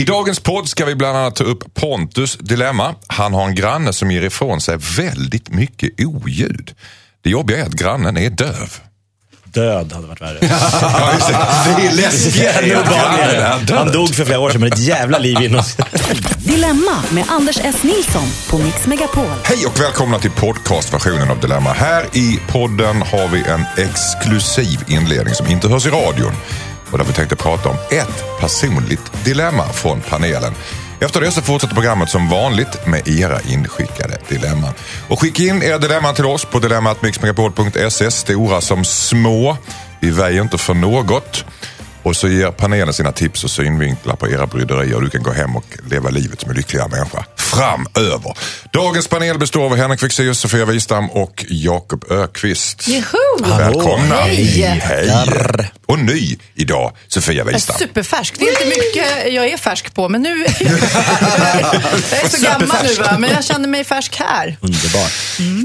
I dagens podd ska vi bland annat ta upp Pontus dilemma. Han har en granne som ger ifrån sig väldigt mycket oljud. Det jobbiga är att grannen är döv. Död hade varit värre. Det. det är läskigare död. Han dog för flera år sedan, men ett jävla liv inom Dilemma med Anders S. Nilsson på Mix Megapol. Hej och välkomna till podcastversionen av Dilemma. Här i podden har vi en exklusiv inledning som inte hörs i radion. Och där vi tänkte prata om ett personligt dilemma från panelen. Efter det så fortsätter programmet som vanligt med era inskickade dilemman. Och skicka in era dilemman till oss på dilemmatmixmegapol.se, stora som små. Vi väjer inte för något. Och så ger panelen sina tips och synvinklar på era bryderier och du kan gå hem och leva livet som en lyckligare människa framöver. Dagens panel består av Henrik Fexeus, Sofia Wistam och Jakob Ökvist. Juhu! Välkomna! Hej. Hej! Och ny idag, Sofia Wistam. superfärsk. Det är inte mycket jag är färsk på, men nu... jag är så gammal nu, va? men jag känner mig färsk här. Underbart.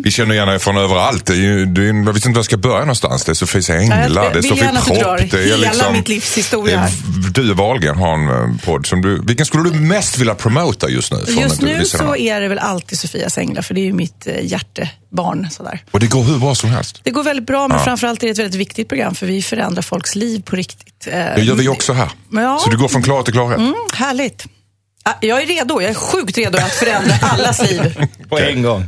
Vi känner igen er från överallt. Det är ju, det är, jag vet inte var jag ska börja någonstans. Det är Sofies Änglar, det är vill Sofie gärna att du drar Propp. Det är hela liksom, mitt livs historia här. Du och Wahlgren har en eh, podd som du... Vilken skulle du mest vilja promota just nu? Just nu så är det väl alltid Sofias Änglar, för det är ju mitt eh, hjärtebarn. Sådär. Och det går hur bra som helst. Det går väldigt bra, men framförallt är det ett väldigt viktigt program, för vi förändrar folks liv på riktigt. Eh, Det gör vi också här. Ja. Så du går från klarhet till klarhet. Mm, härligt. Ah, Jag är redo. Jag är sjukt redo att förändra allas liv. På en gång.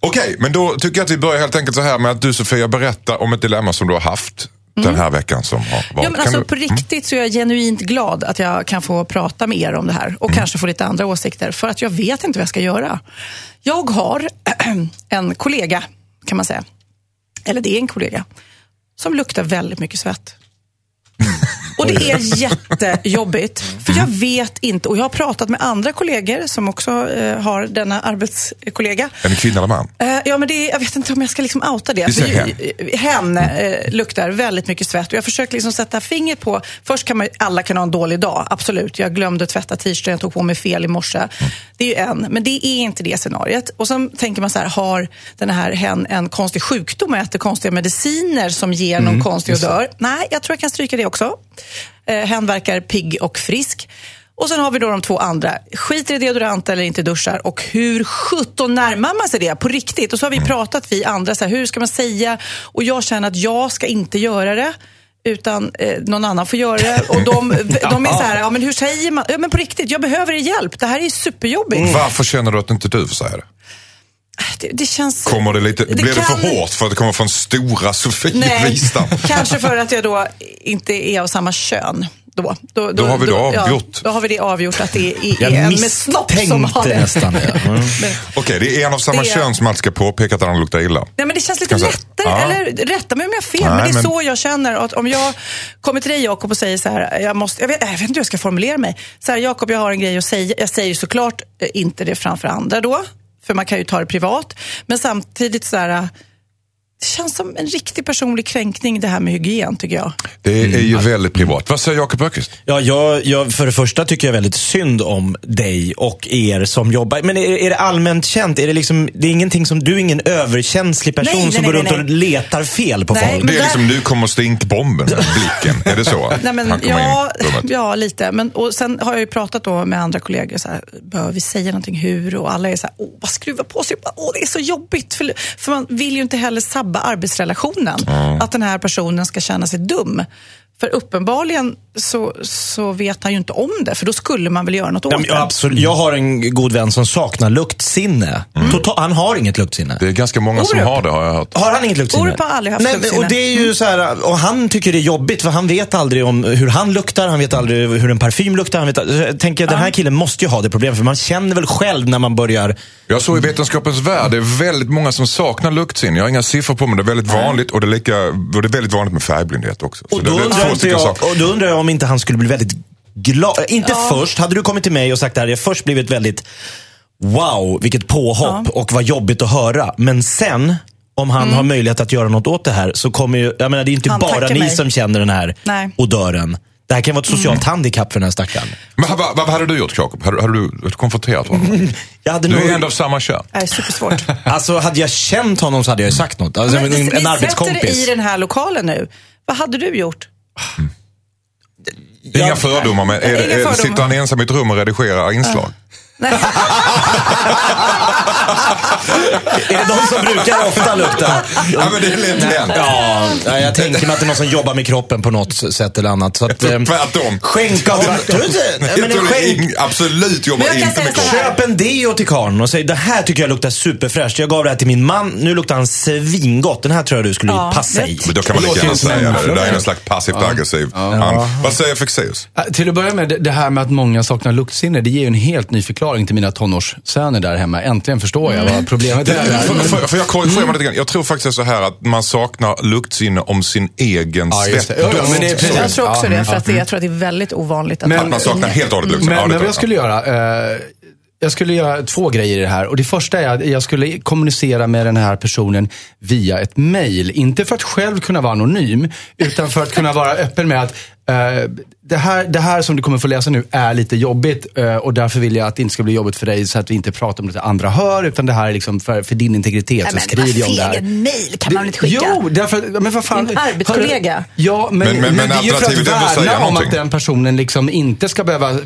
Okej, men då tycker jag att vi börjar helt enkelt så här med att du Sofia berättar om ett dilemma som du har haft den här veckan som har varit. Mm. Ja, men alltså, du- På riktigt så är jag genuint glad att jag kan få prata med er om det här och Mm. kanske få lite andra åsikter, för att jag vet inte vad jag ska göra. Jag har en kollega, kan man säga, eller det är en kollega, som luktar väldigt mycket svett. Och det är jättejobbigt, för jag vet inte, och jag har pratat med andra kollegor som också eh, har denna arbetskollega. Det kvinna eller man? Eh, ja, men det är, jag vet inte om jag ska liksom outa det. Säger För ju- hen eh, luktar väldigt mycket svett och jag försöker liksom sätta fingret på, först kan man alla kan ha en dålig dag, absolut. Jag glömde tvätta t-shirten, jag tog på mig fel i morse. Det är ju en, men det är inte det scenariet. Och så tänker man så här, har den här hen en konstig sjukdom och äter konstiga mediciner som ger någon konstig odör? Nej, jag tror jag kan stryka det också. Eh, hen verkar pigg och frisk. Och sen har vi då de två andra. Skiter i deodorant eller inte duschar. Och hur sjutton närmar man sig det på riktigt? Och så har vi pratat, vi andra, så här, hur ska man säga? Och jag känner att jag ska inte göra det. Utan eh, någon annan får göra det. Och de, de är så här, ja men hur säger man? Ja men på riktigt, jag behöver er hjälp. Det här är superjobbigt. Varför känner du att inte du får säga det? Det, det känns... Kommer det lite, blir det kan- för hårt för att det kommer från stora Sofie Nej, Wistam? kanske för att jag då inte är av samma kön. Då, då, Då har vi det ja, avgjort. då har vi det avgjort att det är, Jag är en med snopp som har det. nästan det. Mm. Men, Okej, det är en av samma Det- kön som alltid ska påpeka att han luktar illa. Nej, men det känns lite lättare? Ja. eller rätta mig om jag har fel, Nej, men det är men- så jag känner. Att om jag kommer till dig Jakob och säger så här, jag, måste, jag, vet, jag vet inte hur jag ska formulera mig. Så här, Jakob, jag har en grej att säga. Jag säger såklart eh, inte det framför andra då, för man kan ju ta det privat. Men samtidigt så här, det känns som en riktig personlig kränkning det här med hygien tycker jag. Det är Mm. ju väldigt privat. Vad säger Jakob Öqvist? Ja, jag, jag, för det första tycker jag väldigt synd om dig och er som jobbar. Men är, är det allmänt känt? Är det, liksom, det är ingenting som, du är ingen överkänslig person Nej, nej, som går runt nej. och letar fel på Nej, folk? Det är där- liksom, nu kommer stinkbomben, blicken. Är det så? Nej, men, ja, ja, lite. Men, och sen har jag ju pratat då med andra kollegor, så här, bör vi säga någonting hur? Och alla är så här, åh, vad skruva på sig. Åh, det är så jobbigt. För, för man vill ju inte heller sabba arbetsrelationen. Att den här personen ska känna sig dum. För uppenbarligen så, så vet han ju inte om det, för då skulle man väl göra något åt det. absolut. Jag har en god vän som saknar luktsinne. Total, han har inget luktsinne. Det är ganska många som Orup. har det har jag hört. Har han inget luktsinne? Orup har aldrig haft Nej, luktsinne. Och det är ju så här, och han tycker det är jobbigt för han vet aldrig om hur han luktar, han vet aldrig hur en parfym luktar. Han vet, jag tänker, den här killen måste ju ha det problemet för man känner väl själv när man börjar Jag såg i Vetenskapens Värld, det är väldigt många som saknar luktsinne. Jag har inga siffror på men det är väldigt vanligt och det är, lika, och det är väldigt vanligt med färgblindhet också. Så Och då, undrar stycken jag, saker. och då undrar jag om inte han skulle bli väldigt glad. Inte först, hade du kommit till mig och sagt det här, jag först blivit väldigt wow, vilket påhopp och vad jobbigt att höra. Men sen, om han har möjlighet att göra något åt det här, så kommer ju, jag menar det är inte Han bara ni mig. som känner den här Nej. odören. Det här kan vara ett socialt handikapp för den här stackaren. Men vad, vad, vad hade du gjort Jakob? Hade, hade du konfronterat honom? Jag hade Du är nog, ändå av samma kön. Det är supersvårt. alltså hade jag känt honom så hade jag ju sagt något. Alltså, Men vi- en, vi en sätter arbetskompis. dig i den här lokalen nu. Vad hade du gjort? Inga Ja. fördomar, men är Inga det, är, sitter han ensam i ett rum och redigerar inslag? Är det de som brukar ofta lukta? Ja, men det är lätt hänt. Ja, ja, jag tänker mig att det är någon som jobbar med kroppen på något sätt eller annat. Så att, ehm, Tvärtom. Skänka honom... Tror du inte? Men skänk, absolut jobbar Men jag inte med kroppen. här. Köp en deo till karln och säg det här tycker jag luktar superfräscht. Jag gav det här till min man, nu luktar han svingott. Den här tror jag du skulle Ja, passa det- i. Men då kan man lika gärna säga det. Det där är en en slags passivt aggressiv. Vad säger Fexeus? Äh, Till att börja med, det- det här med att många saknar luktsinne, det ger ju en helt ny förklaring till mina tonårssöner där hemma. Äntligen förstår jag vad problemet är. där. Får, Men- får, får jag korrigera mig lite grann? Jag tror faktiskt så här att man saknar luktsinne om sin egen Ja, just det. Ja, ja, men det är precis. Jag tror också det, mm, för att det, jag tror att det är väldigt ovanligt att Men- Att man saknar helt och hållet luktsinne. Men, men vad jag skulle göra, eh, jag skulle göra två grejer i det här. Och det första är att jag skulle kommunicera med den här personen via ett mail. Inte för att själv kunna vara anonym, utan för att kunna vara öppen med att det, här, det här som du kommer få läsa nu är lite jobbigt eh, och därför vill jag att det inte ska bli jobbigt för dig så att vi inte pratar om det andra hör, utan det här är liksom för, för din integritet. så skriver jag om det här. mail kan man väl inte skicka? Jo, därför att, men vad fan. Din arbetskollega. Ja, men, Men- men- men det är ju för att att säga värna om någonting. att den personen liksom inte ska behöva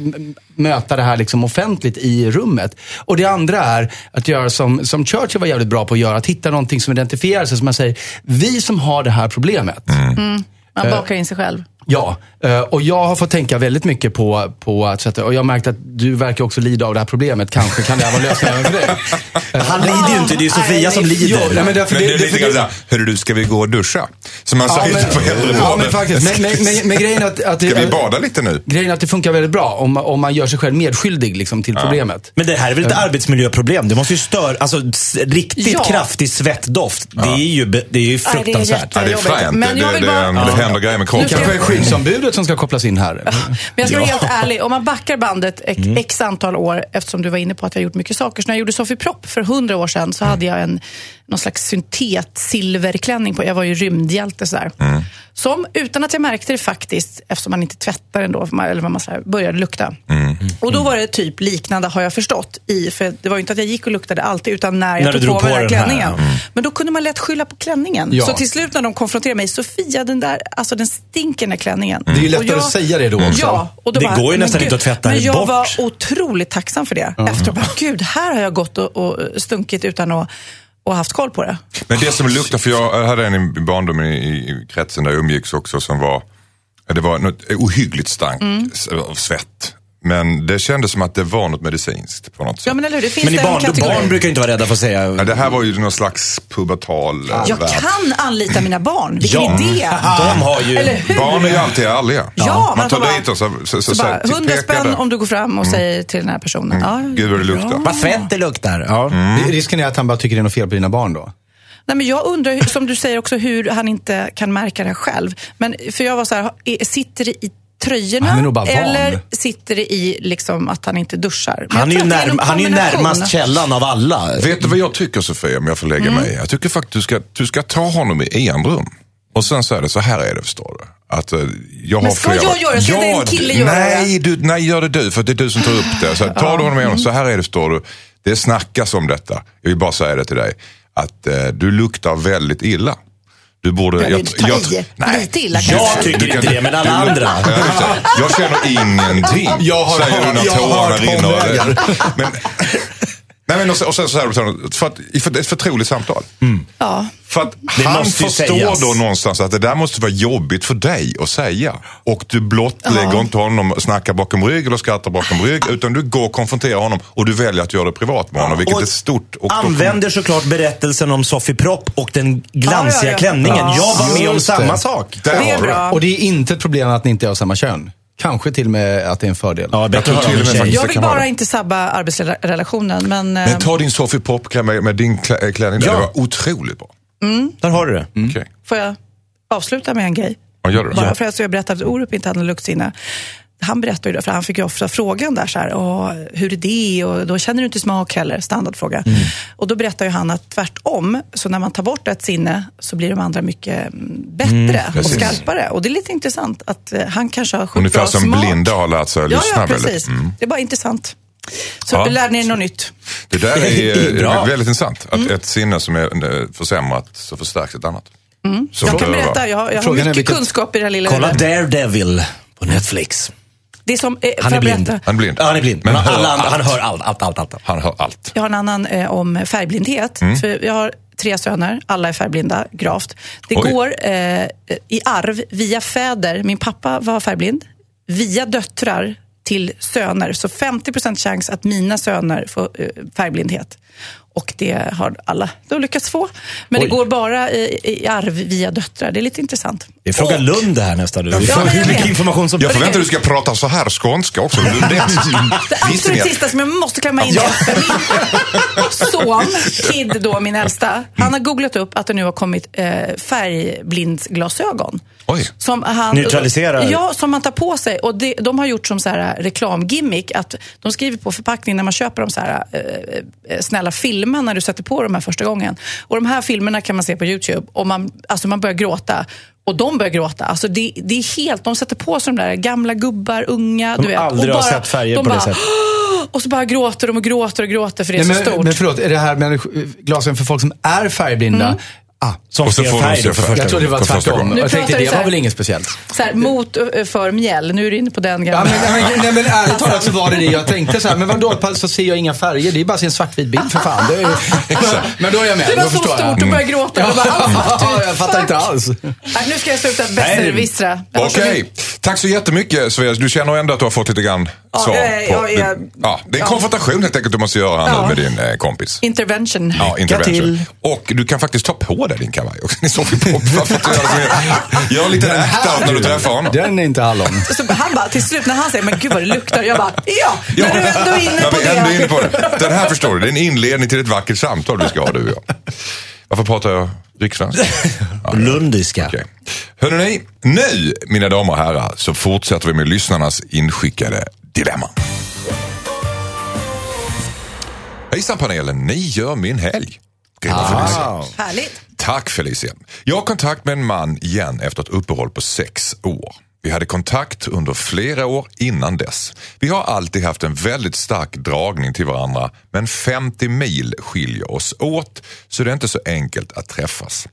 möta det här liksom offentligt i rummet. Och det andra är att göra som, som Churchill var jävligt bra på att göra, att hitta någonting som identifierar sig. Som man säger, vi som har det här problemet. Mm. Man bakar in sig själv. Ja, eh, och jag har fått tänka väldigt mycket på, på att sätta, och jag har märkt att du verkar också lida av det här problemet. Kanske kan det här vara lösningen för dig. Han lider ju inte, det är Sofia som lider. Jo, nej, men därför Men det är det- lite för grann såhär, hörru du, ska vi gå och duscha? Som man Ja, säger men, på ja, äldreboenden. men faktiskt. Men, men, men, men grejen är att, att, Ska vi bada lite nu? grejen att det funkar väldigt bra om, man- om man gör sig själv medskyldig liksom, till problemet. Men det här är väl ett arbetsmiljöproblem? Det måste ju störa, alltså riktigt Ja. kraftig svettdoft. Det är ju, det är ju Nej, det är fruktansvärt. Ja, det är fränt. Men Det, jag det, vill det, bara- det händer grejer med kroppen. Skyddsombudet som ska kopplas in här. Men jag ska vara Ja. helt ärlig, om man backar bandet x, x antal år, eftersom du var inne på att jag har gjort mycket saker. Så när jag gjorde Sofie Propp för hundra år sedan så hade jag en någon slags syntet-silverklänning på. Jag var ju rymdhjälte sådär. Som, utan att jag märkte det faktiskt, eftersom man inte tvättar ändå, eller vad man säger, började lukta. Och då var det typ liknande, har jag förstått, i, för det var ju inte att jag gick och luktade alltid, utan när jag När tog drog på mig på den här den här, klänningen. Men då kunde man lätt skylla på klänningen. Ja. Så till slut när de konfronterade mig, Sofia, den där, alltså den stinker den här klänningen. Det är ju lättare jag- att säga det då också. Ja, och då Det bara, går ju men nästan gud, inte att tvätta Men det jag bort. var otroligt tacksam för det. Efteråt bara, gud, här har jag gått och, och stunkit utan att och haft koll på det. Men det som luktar, för jag hade en i barndomen i, i kretsen där jag umgicks också som var, det var något ohyggligt stank Mm. av svett. Men det kändes som att det var något medicinskt på något sätt. Ja, men eller hur? Det finns Men i barn, barn brukar inte vara rädda för att säga... Ja, det här var ju någon slags pubertal eh, Jag kan anlita mina barn. Vilken Ja. idé! De har ju... Barn är ju alltid ärliga. Ja, Man tar bara- dit och så, så, så, Så bara, så, 100 spänn om du går fram och säger till den här personen. Ja, Gud vad det luktar. Vad fett det luktar. Ja. Risken är att han bara tycker det är något fel på dina barn då. Nej, men jag undrar, som du säger också, hur han inte kan märka det själv. Men, för jag var så här, är- sitter det i tröjorna? Han är nog bara van. eller sitter det i liksom, att han inte duschar? Men Han är, ju det närm- han är närmast källan av alla. Vet du vad jag tycker Sofia, om jag får lägga Mm. mig? Jag tycker faktiskt du ska, du ska ta honom i enrum. Och sen så är det så här är det förstår du. Att, eh, jag Men ska flera... jag göra det? Ska inte en kille göra nej, du, nej, gör det du. För det är du som tar upp det. Så här, tar du honom i enrum, så här är det förstår du. Det snackas om detta. Jag vill bara säga det till dig. Att eh, du luktar väldigt illa. Du borde... Jag vill ta i. Lite illa. Jag tycker inte det, men alla andra. Jag känner ingenting, Jag har säger du när jag har tårarna rinner. Men, nej, men och, sen- och sen så här, för att, för det är ett förtroligt samtal. Ja. För att Det han förstår sägas. då någonstans att det där måste vara jobbigt för dig att säga. Och du blottlägger inte honom och snackar bakom rygg eller skrattar bakom rygg. Utan du går och konfronterar honom och du väljer att göra det privat med honom. Vilket Och är stort. Och Använder såklart berättelsen om Sofie Propp och den glansiga Ja, ja, ja. klänningen. Ja, jag var med om det. samma sak. Det bra. Och det är inte ett problem att ni inte är av samma kön. Kanske till och med att det är en fördel. Ja, bättre tror till och med Jag vill bara inte sabba arbetsrelationen, men... Men eh, ta din Sofie Pop med, med din klä- klänning där. Ja. Det var otroligt bra. Där har du det. Okej. Får jag avsluta med en grej? Ja, gör det. Bara Ja. för att jag berättade att Orup inte hade någon luktsinne. Han berättade ju för han fick ju ofta frågan där så här, "Åh, hur är det? Och då känner du inte smak heller, standardfråga. Mm. Och då berättar ju han att tvärtom, så när man tar bort ett sinne så blir de andra mycket mm, bättre och precis. skarpare. Och det är lite intressant att eh, han kanske har sjukt Ungefär bra som smak. blinda har lärt sig att Ja, lyssna ja, precis. Mm. Det är bara intressant. Så Ja. lärde ni er något nytt. Det där är är, är väldigt intressant. Att ett sinne som är eh, försämrat så förstärks ett annat. Så Jag kan berätta, jag, har- jag har mycket vilket- kunskap i det här lilla Kolla. Daredevil på Netflix. Det är som, eh, Han är blind. Han är blind. Ja, han är blind. Men Men hör alla andra, allt. han hör allt, allt, allt. allt. Han hör allt. Jag har en annan eh, om färgblindhet. Mm. För jag har tre söner, alla är färgblinda, gravt. Det Oj. går eh, i arv via fäder. Min pappa var färgblind. Via döttrar till söner. Så 50 chans att mina söner får eh, färgblindhet. Och det har alla då lyckats få. Men Oj. det går bara i, i arv via döttrar. Det är lite intressant. Det är Fråga Lund det här nästan. Du. Ja, hur mycket information som Jag förväntar dig att du ska prata så här skånska också. Det, absolut sista som jag måste klämma in för min son, Kid då, min äldsta, han har googlat upp att det nu har kommit eh, färgblindsglasögon. Oj. Som han, Neutraliserar? Ja, som man tar på sig. Och det, de har gjort som så här reklamgimmick att de skriver på förpackningen när man köper dem så här, eh, eh, snälla filma när du sätter på dem här första gången. Och de här filmerna kan man se på YouTube och man, alltså man börjar gråta. Och de börjar gråta. Alltså det, det är helt, de sätter på sig de där gamla gubbar, unga. De du vet, aldrig och har sett färger de på det bara, sättet. Och så bara gråter de och gråter och gråter för det är Nej, så men, stort. men förlåt, är det här med glasögon för folk som är färgblinda? Ah, Som Och så ser får färg för första jag trodde det var För första tvärtom. gången. Nu Jag tänkte pratar vi det var väl inget speciellt. så här, mot ö, för mjäll, nu är du inne på den Ja, gamla. men, nej, men, nej, men ärligt talat så var det det. Jag tänkte så här, men vadå, så ser jag inga färger. Det är bara att en svartvit bild för fan. Det är, men då är jag med. det var så jag. stort och började gråta. Och bara, ah, Ja, jag fattar inte alls. Nej, nu ska jag sluta besserwissra. Jag Okej, mycket- tack så jättemycket Svea. Du känner ändå att du har fått lite grann Ja, svar? jag- på, jag är- ja, det är en ja. konfrontation helt enkelt du måste göra här Ja. nu med din eh, kompis. Intervention. Ja, intervention. Och du kan faktiskt ta på dig din kavaj också. Ni såg ju på varför det så mer. Gör en liten act-out när du träffar honom. Den är inte hallon. Så han bara, till slut när han säger, men gud vad det luktar. Jag bara, ja, Ja, när du ändå är inne på vi ändå inne det. på det. Den här förstår du, det är en inledning till ett vackert samtal vi ska ha du och jag. Varför pratar jag rikssvenska? Lundiska. Okej. Hörrni, nu mina damer och herrar så fortsätter vi med lyssnarnas inskickade dilemma. Hejsan panelen, ni gör min helg. Skriver Felicia. Härligt. Tack Felicia. Jag har kontakt med en man igen efter ett uppehåll på sex år. Vi hade kontakt under flera år innan dess. Vi har alltid haft en väldigt stark dragning till varandra men 50 mil skiljer oss åt så det är inte så enkelt att träffas.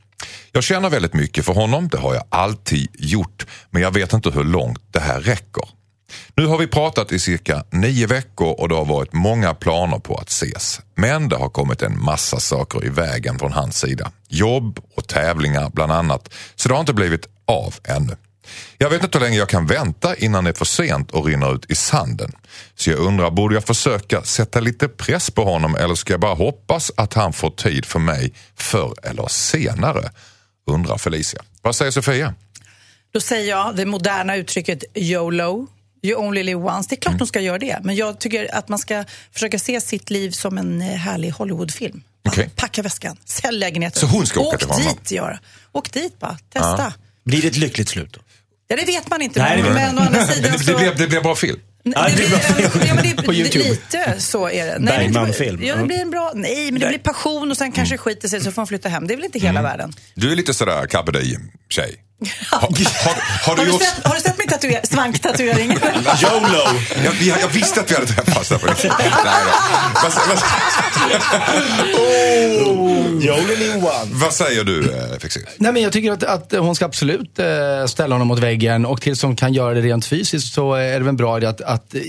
Jag känner väldigt mycket för honom, det har jag alltid gjort, men jag vet inte hur långt det här räcker. Nu har vi pratat i cirka nio veckor och det har varit många planer på att ses. Men det har kommit en massa saker i vägen från hans sida. Jobb och tävlingar bland annat. Så det har inte blivit av ännu. Jag vet inte hur länge jag kan vänta innan det är för sent och rinner ut i sanden. Så jag undrar, borde jag försöka sätta lite press på honom eller ska jag bara hoppas att han får tid för mig förr eller senare? Undrar Felicia. Vad säger Sofia? Då säger jag det moderna uttrycket YOLO. You only live once. Det är klart de ska göra det. Men jag tycker att man ska försöka se sitt liv som en eh, härlig Hollywoodfilm. Okej. Packa väskan, sälj lägenheten. Så hon ska åka Åk till honom? dit, göra. Åk dit bara, testa. Blir det ett lyckligt slut då? Ja, det vet man inte, Nej, men, det- men å andra sidan så... det, blir, det blir bra film. Ja, det blir ja, men det, På YouTube. Lite så är det. Nej, men det- Bergman-film. Ja, det blir en bra... Nej, men det blir passion och sen kanske skiter sig så får man flytta hem. Det är väl inte hela världen. Du är lite sådär carpe diem-tjej. Har, har, har, Har du du, gjort... sett, har du sett min tatuer- svanktatuering? YOLO! Jag, vi- jag visste att vi hade träffats där. Nej, vad, YOLO live one. vad säger du, eh, Fexeus? Nej, men jag tycker att, att hon ska absolut eh, ställa honom mot väggen och tills hon kan göra det rent fysiskt så är det väl en bra idé att, att eh,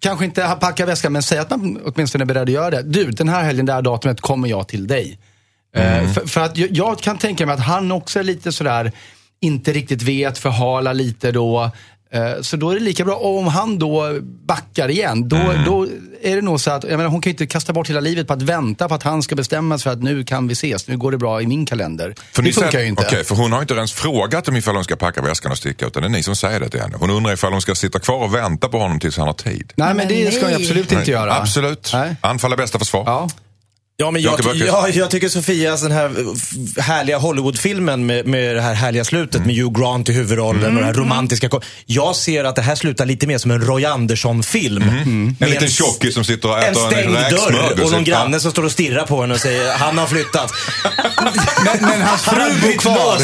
kanske inte packa väskan men säga att man åtminstone är beredd att göra det. Du, den här helgen, det här datumet kommer jag till dig. Eh, för, för att jag, jag kan tänka mig att han också är lite sådär, inte riktigt vet, förhalar lite då. Eh, Så då är det lika bra om han då backar igen. Då, då är det nog så att, jag menar, hon kan ju inte kasta bort hela livet på att vänta på att han ska bestämma sig för att nu kan vi ses, nu går det bra i min kalender. För det ni funkar säger- ju inte. Okej, för hon har inte ens frågat om ifall hon ska packa väskan och sticka utan det är ni som säger det till henne. Hon undrar ifall hon ska sitta kvar och vänta på honom tills han har tid. Nej, men det ska jag nej. absolut inte göra. Absolut. Nej. Anfall är bästa försvar. Ja. Ja, men jag, Jakob Öqvist. ja, jag tycker Sofias den här f- härliga Hollywoodfilmen med, med det här härliga slutet med Hugh Grant i huvudrollen och det här romantiska. ko- Jag ser att det här slutar lite mer som en Roy Andersson-film. En Med liten s- tjockis som sitter och En äter en, stängd räksmörgås. dörr och någon granne som står och stirrar på henne och säger han har flyttat. Men, men hans fru bor kvar.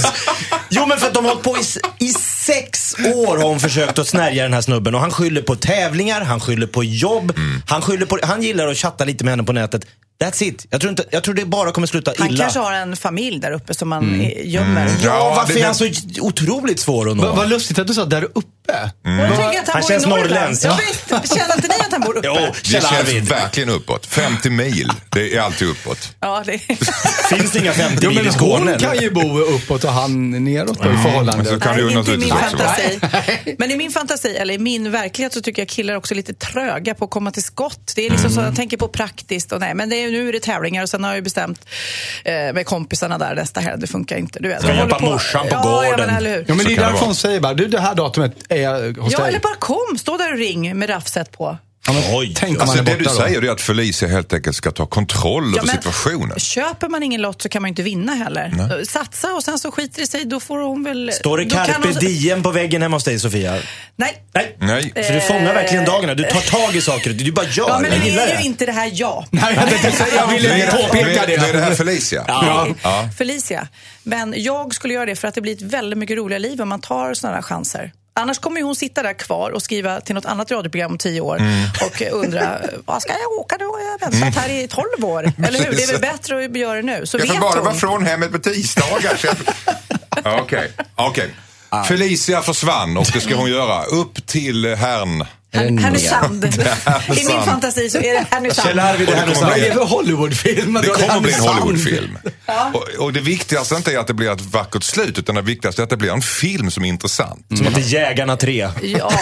Jo men för att de har hållit på i, i sex år har hon försökt att snärja den här snubben och han skyller på tävlingar, han skyller på jobb, han skyller på, han gillar att chatta lite med henne på nätet. That's it. Jag tror, inte, jag tror det bara kommer sluta Han illa. kanske har en familj där uppe som man eh, gömmer. Ja, Ja, varför det- är han så otroligt svår att nå? Vad vad lustigt att du sa där uppe. Uppe. Och jag tänker att han, Han bor känns i Norrland. norrländsk. Ja, visst. Känner inte ni att han bor uppe? Jo, Det känns Arvid. verkligen uppåt. 50 mil, det är alltid uppåt. Ja, det... Finns det inga 50 Jo, mil men i Skåne? hon kan ju bo uppåt och han neråt då, i förhållande. så kan Nej, inte i min fantasi. Men i min fantasi, eller i min verklighet, så tycker jag killar också är lite tröga på att komma till skott. Det är liksom så, jag tänker på praktiskt och nej, men det är, nu är det tävlingar och sen har jag ju bestämt eh, med kompisarna där nästa helg, det funkar inte. Du vet, Ska jag hjälpa håller morsan på ja, Ja, gården. men eller hur. Ja, men det är därför hon säger bara, du det här datumet är jag hos Ja, dig. eller bara kom, stå där och ring med raffset på. Ja, men Oj. Tänk om Alltså det du då. säger är att Felicia helt enkelt ska ta kontroll Ja, över situationen. Köper man ingen lott så kan man inte vinna heller. Satsa och sen så skiter det sig, då får hon väl... Står det carpe hon- diem på väggen hemma hos dig Sofia? Nej. Nej. Nej. Så du fångar verkligen dagarna. Du tar tag i saker. Du bara gör. Ja, men det gillar är ju det. inte det här jag. Nej, jag, säga- Nu ville det, påpeka nu det. nu är det här Felicia. Ja. Ja. Felicia. Men jag skulle göra det för att det blir ett väldigt mycket roligare liv om man tar sådana här chanser. Annars kommer hon sitta där kvar och skriva till något annat radioprogram om tio år Mm. och undra, vad ska jag åka nu? Jag har väntat här i tolv år. Eller hur? Det är väl bättre att göra det nu. Så Jag får bara hon. vara från hemmet på tisdagar. jag- Okej. Okej. Felicia försvann och det ska hon göra. Upp till Härn. Här- Härnösand. I min Härnösand. fantasi så är det Härnösand. Kjell Arvid det kommer Vad Härnösand. är det för Hollywoodfilm? Det kommer bli en Härnösand. Hollywoodfilm. Och, och det viktigaste inte är att det blir ett vackert slut utan det viktigaste är att det blir en film som är intressant. Som heter Jägarna 3. Ja,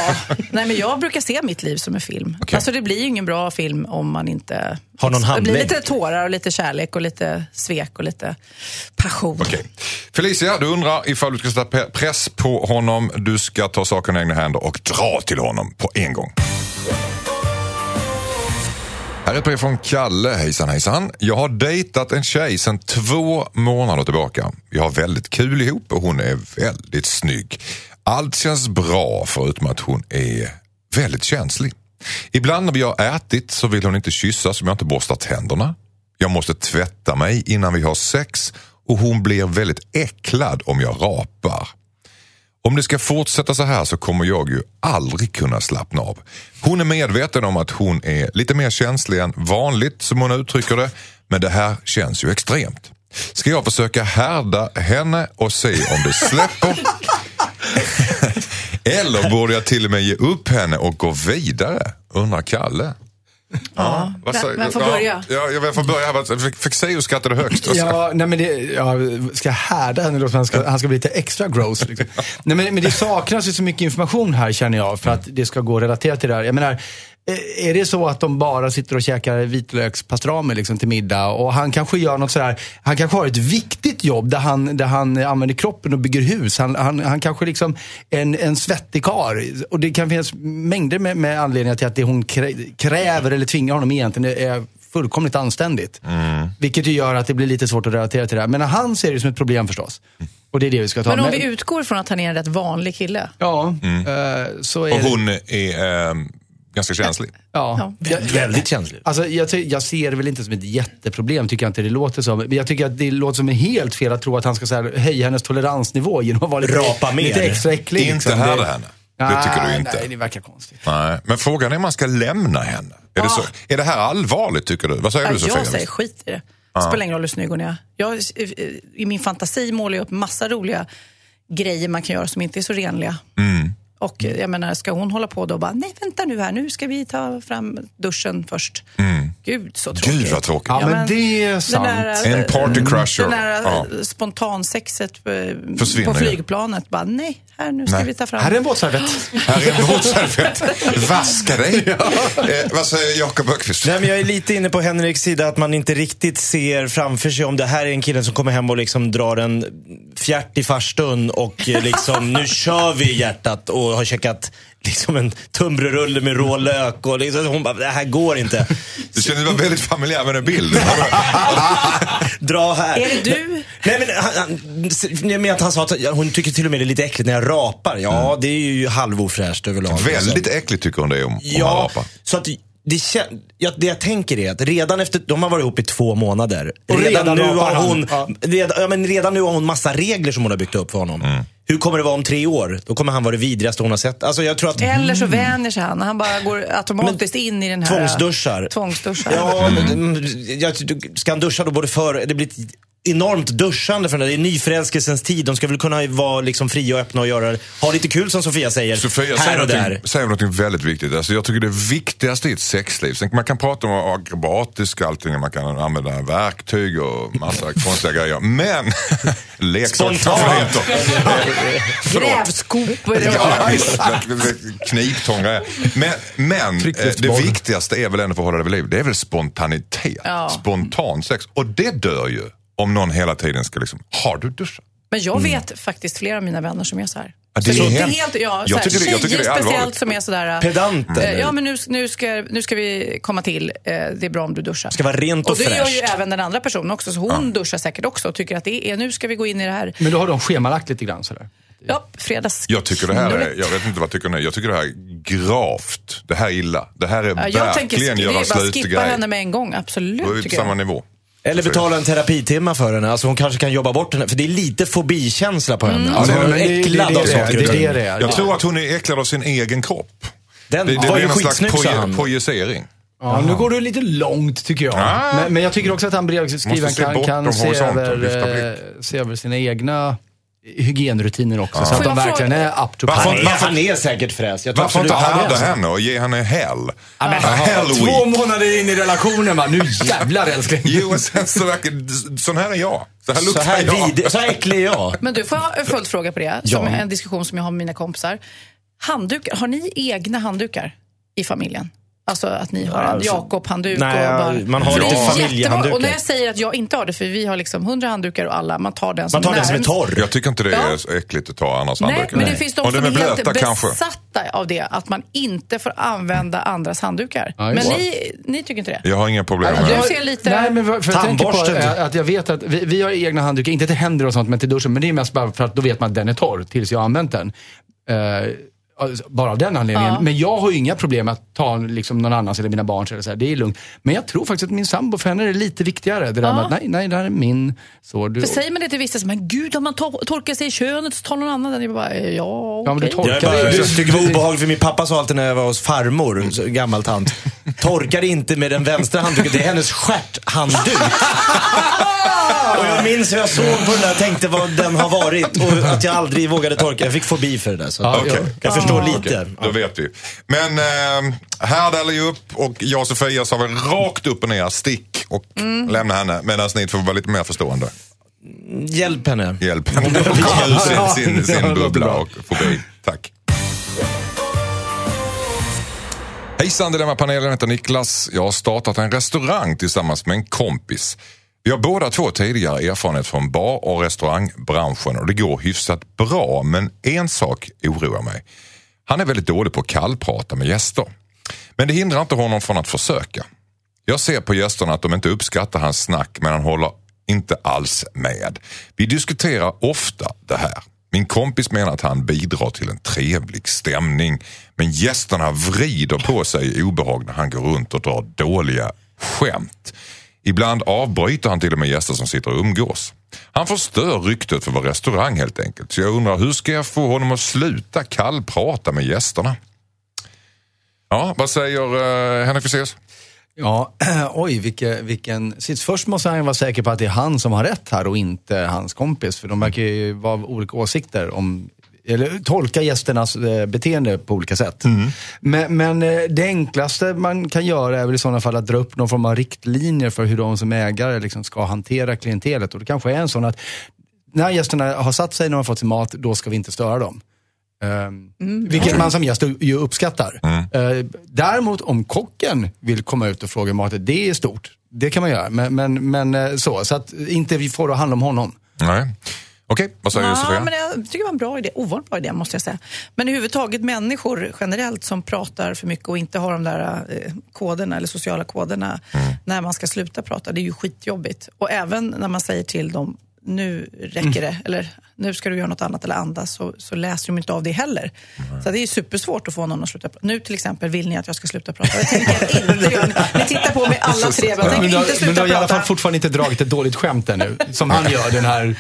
nej men jag brukar se mitt liv som en film. Okej. Alltså det blir ju ingen bra film om man inte... Har någon Det blir handling. lite tårar och lite kärlek och lite svek och lite passion. Okej. Felicia, du undrar ifall du ska sätta press på honom. Du ska ta saken i egna händer och dra till honom på en gång. Här är ett brev från Kalle. Hejsan hejsan. Jag har dejtat en tjej sedan två månader tillbaka. Vi har väldigt kul ihop och hon är väldigt snygg. Allt känns bra förutom att hon är väldigt känslig. Ibland när vi har ätit så vill hon inte kyssas om jag inte borstar tänderna. Jag måste tvätta mig innan vi har sex och hon blir väldigt äcklad om jag rapar. Om det ska fortsätta så här så kommer jag ju aldrig kunna slappna av. Hon är medveten om att hon är lite mer känslig än vanligt som hon uttrycker det. Men det här känns ju extremt. Ska jag försöka härda henne och se om det släpper? Eller borde jag till och med ge upp henne och gå vidare? Undrar Kalle. Ja, vad vem- får ja, börja? Ja, jag får börja. Fick- se och skrattade högst. Ja, nej men det, ja, ska jag härda henne då? Han ska, han ska bli lite extra gross. Liksom. nej, men, men det saknas ju så mycket information här känner jag för att det ska gå att relatera till det här. Jag menar, är det så att de bara sitter och käkar vitlökspastrami liksom, till middag och han kanske gör något sådär, han kanske har ett viktigt jobb där han, där han använder kroppen och bygger hus. Han, han, han kanske liksom är en, en svettig kar och det kan finnas mängder med, med anledningar till att det hon krä- kräver eller tvingar honom egentligen är fullkomligt anständigt. Vilket ju gör att det blir lite svårt att relatera till det här. Men han ser det som ett problem förstås. Och det är det vi ska ta. Men om vi utgår från att han är en rätt vanlig kille. Ja, eh, så är Och det. hon är eh, ganska känslig. Ja. Jag, Väldigt känslig. Alltså, jag, jag ser det väl inte som ett jätteproblem, tycker jag inte det låter som. Men jag tycker att det låter som en helt fel att tro att han ska så här, höja hennes toleransnivå genom att vara lite, Rapa mer. lite extra äcklig. Inte liksom. härda henne. Det tycker du inte. Nej, det verkar konstigt. Nej, men frågan är om man ska lämna henne. Är, det så, är det här allvarligt tycker du? Vad säger Ja, du Sofia? jag säger skit i det. Det spelar ingen roll hur snygg hon är. Jag, I min fantasi målar jag upp massa roliga grejer man kan göra som inte är så renliga. Mm. Och eh, jag menar, ska hon hålla på då och bara, nej vänta nu här, nu ska vi ta fram duschen först. Gud så tråkigt. Mm. Gud vad tråkigt. Ja, men det är sant. Där, En party crusher. Den där Ja. ja. spontansexet eh, Försvinner på ju. flygplanet. Bara, nej, här nu ska Nej. vi ta fram. Här är en båtservett. Här är en våtservett. Vaska dig. Eh, vad säger Jakob Öqvist? Nej, men jag är lite inne på Henriks sida att man inte riktigt ser framför sig om det här är en kille som kommer hem och liksom drar en fjärt i farstun och eh, liksom nu kör vi hjärtat och har checkat liksom en tunnbrödsrulle med rå lök och liksom, hon bara, det här går inte. Du känner dig väldigt familjär med den bilden. Dra här. Är det du? Nej men, han, han, men att han sa att hon tycker till och med det är lite äckligt när jag rapar. Ja, det är ju halvofräscht överlag. alltså. väldigt äckligt tycker hon det är om, om Ja, rapar. så att det, kän- ja, det jag tänker är att redan efter, de har varit ihop i två månader. Och redan nu rapar har hon, Ja. redan, ja, men redan nu har hon massa regler som hon har byggt upp för honom. Mm. Hur kommer det vara om tre år? Då kommer han vara det vidrigaste hon har sett. Alltså jag tror att... Eller så vänjer sig han. Han bara går automatiskt in i den här... Tvångsduschar. Tvångsduschar. Ja, men, mm, jag, du- ska han duscha då både för, det blir ett enormt duschande för det. Det är nyförälskelsens tid. De ska väl kunna vara liksom fria och öppna och göra, ha lite kul som Sofia säger. Sofia här säger och där. säger någonting väldigt viktigt. Alltså jag tycker det viktigaste i ett sexliv, sen man kan prata om akrobatisk allting, man kan använda verktyg och massa konstiga grejer. Men leksaksfavoriter. Grävskopor. Ja, visst. Kniptång grejer. Men, men eh, det viktigaste är väl ändå för att hålla det vid liv, det är väl spontanitet. Ja. Spontan sex. Och det dör ju om någon hela tiden ska liksom, har du duschat? Men jag vet faktiskt flera av mina vänner som är så här. Ja, det så är det är helt- helt, ja, jag tycker det- jag tycker det är allvarligt. speciellt som är sådär... Pedanter. eh, Ja, men nu, nu, ska, nu ska vi komma till. Eh, det är bra om du duschar. Ska vara rent och Och det gör ju fräscht. även den andra personen också. Så hon duschar säkert också och tycker att det är, nu ska vi gå in i det här. Men då har de schemalagt lite grann sådär. Ja, fredags. Jag tycker det här är, jag vet inte vad tycker ni, jag tycker det här är gravt. Det här är illa. Det här är Ja, jag tänker verkligen det göra är bara slut skippa grej. henne med en gång. Då är Absolut, vi på samma jag. nivå. Eller betala en terapitimma för henne. Alltså hon kanske kan jobba bort henne. För det är lite fobikänsla på henne. Alltså, Ja, hon är äcklad av saker och det- ting. det är det. Jag tror att hon är äcklad av sin egen kropp. Den Det, det, var ju skitsnygg sa han. projicering. Ja, nu går du lite långt tycker jag. Ah. Men, men jag tycker också att han brevskrivaren kan, kan se, över, eh, se över sina egna hygienrutiner också. Så att de verkligen fråga- är up to Varför- är, han är säkert fräs. Jag tror Varför inte han är härda så. henne och ge henne hell? Ja, men, Hell två week. månader in i relationen va, nu jävlar älskling. Jo, och sen så verkar sån här är jag. Så här Så luktar här, jag. vid, så här äcklig är jag. Men du, får jag en följdfråga på det? Ja. Som en diskussion som jag har med mina kompisar. Handdukar, har ni egna handdukar i familjen? Alltså att ni har en Alltså, Jakob-handduk nej, och bara... man har Ja. lite Jättebra. familjehanddukar. Och när jag säger att jag inte har det, för vi har liksom 100 handdukar och alla, man tar den som Man tar den som är torr. Jag tycker inte det är Ja. äckligt att ta annars Nej, handdukar. men det finns de Om som är är helt blöta kanske. besatta av det, att man inte får använda andras handdukar. Ja, men ni, ni tycker inte det? Jag har inga problem med Du det. ser lite... Nej, men för, för jag tänker på Tandborsten. eh, att jag vet att vi, vi har egna handdukar, inte till händer och sånt, men till duschen. Men det är mest bara för att då vet man att den är torr tills jag har använt den. Alltså, bara av den anledningen. Ja. Men jag har ju inga problem med att ta liksom, någon annans eller mina barns. Eller så här. Det är lugnt. Men jag tror faktiskt att min sambo, för henne är det lite viktigare. Det där Ja. med att nej, nej, det här är min. Så, du, För säger man det till vissa, men gud om man tor- torkar sig i könet så tar någon annan den. Jag bara, eh, ja, Ja, men du okej. torkar Jag, bara, tycker det var obehagligt för min pappa sa alltid när jag var hos farmor, så- gammal tant. Torkar inte med den vänstra handduken, det är hennes stjärthandduk. och jag minns hur jag såg på den där och tänkte vad den har varit och att jag aldrig vågade torka. Jag fick fobi för det där. Så Ja, ja. jag förstår lite. Okej, då vet vi. Men eh, Härdal är upp och jag och Sofia sa väl rakt upp och ner, stick och Mm. lämna henne. Medan ni får vara lite mer förstående. Hjälp henne. Hjälp henne ur sin, sin, sin bubbla och fobi. Tack. Hejsan Dilemmapanelen, jag heter Niklas. Jag har startat en restaurang tillsammans med en kompis. Vi har båda två tidigare erfarenhet från bar och restaurangbranschen och det går hyfsat bra men en sak oroar mig. Han är väldigt dålig på att kallprata med gäster. Men det hindrar inte honom från att försöka. Jag ser på gästerna att de inte uppskattar hans snack men han håller inte alls med. Vi diskuterar ofta det här. Min kompis menar att han bidrar till en trevlig stämning men gästerna vrider på sig i obehag när han går runt och drar dåliga skämt. Ibland avbryter han till och med gäster som sitter och umgås. Han förstör ryktet för vår restaurang helt enkelt. Så jag undrar hur ska jag få honom att sluta kallprata med gästerna? Ja, vad säger uh, Henrik Fexeus? Ja, oj vilken, vilken sits. Först måste han ju vara säker på att det är han som har rätt här och inte hans kompis. För de verkar ju vara av olika åsikter om eller tolka gästernas eh, beteende på olika sätt. Men, men eh, det enklaste man kan göra är väl i sådana fall att dra upp någon form av riktlinjer för hur de som ägare liksom ska hantera klientelet. Och det kanske är en sån att när gästerna har satt sig, när de har fått sin mat, då ska vi inte störa dem. Um, vilket man som gäst ju uppskattar. Eh, däremot om kocken vill komma ut och fråga maten, det är stort. Det kan man göra, men, men, men så. Så att inte vi får det att handla om honom. Nej. Okej, vad säger Ja, Sofia? men jag tycker det var en bra idé. Ovanligt bra idé måste jag säga. Men överhuvudtaget människor generellt som pratar för mycket och inte har de där eh, koderna eller sociala koderna Mm. när man ska sluta prata. Det är ju skitjobbigt. Och även när man säger till dem nu räcker det, eller nu ska du göra något annat eller andas, så, så läser de inte av det heller. Så det är supersvårt att få någon att sluta prata. Nu till exempel vill ni att jag ska sluta prata. Det tänker jag inte göra. Ni, tittar på mig alla tre, men jag tänker du, har- inte men du sluta har i alla fall prata. fortfarande inte dragit ett dåligt skämt ännu. Som han gör, den här...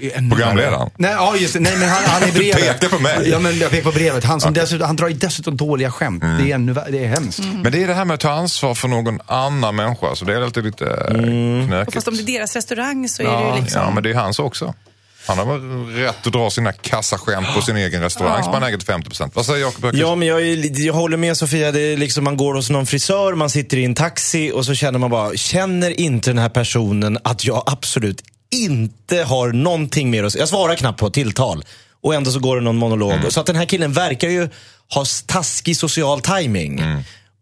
Det är ännu Programledaren? värre. Nej, ja, just det. Nej, men han, han är Du brevet. pekar på mig. Ja, men jag pekar på brevet. Han, som dessutom, han drar ju dessutom dåliga skämt. Det är ännu värre. Det är hemskt. Men det är det här med att ta ansvar för någon annan människa. Så det är alltid lite mm. Och knökigt. fast om det är deras restaurang så är Ja, det ju liksom... Ja, men det är hans också. Han har väl rätt att dra sina kassaskämt på sin egen restaurang som han äger till 50 Vad säger Jakob Öqvist? Ja, men jag, är, jag håller med Sofia. Det är liksom, man går hos någon frisör, man sitter i en taxi och så känner man bara, känner inte den här personen att jag absolut inte har någonting mer att säga? Jag svarar knappt på tilltal. Och ändå så går det någon monolog. Så att den här killen verkar ju ha taskig social timing.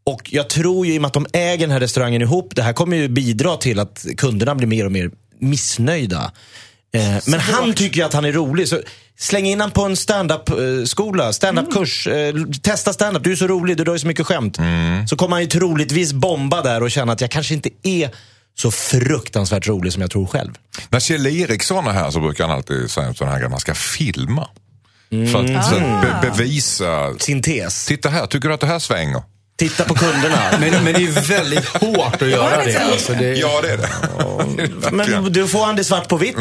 Och jag tror ju i och med att de äger den här restaurangen ihop, det här kommer ju bidra till att kunderna blir mer och mer missnöjda. Eh, men han tycker ju att han är rolig. Så släng in han på en standup-skola, standup-kurs. Eh, testa standup, du är så rolig, du drar ju så mycket skämt. Så kommer han ju troligtvis bomba där och känna att jag kanske inte är så fruktansvärt rolig som jag tror själv. När Kjell Eriksson är här så brukar han alltid säga sådana här grejer, man ska filma. För att, så att be bevisa. Sin tes. Titta här, tycker du att det här svänger? Titta på kunderna. Men, men det är ju väldigt hårt att göra det. Alltså, det Ja, det är det. Men då får han det svart på vitt.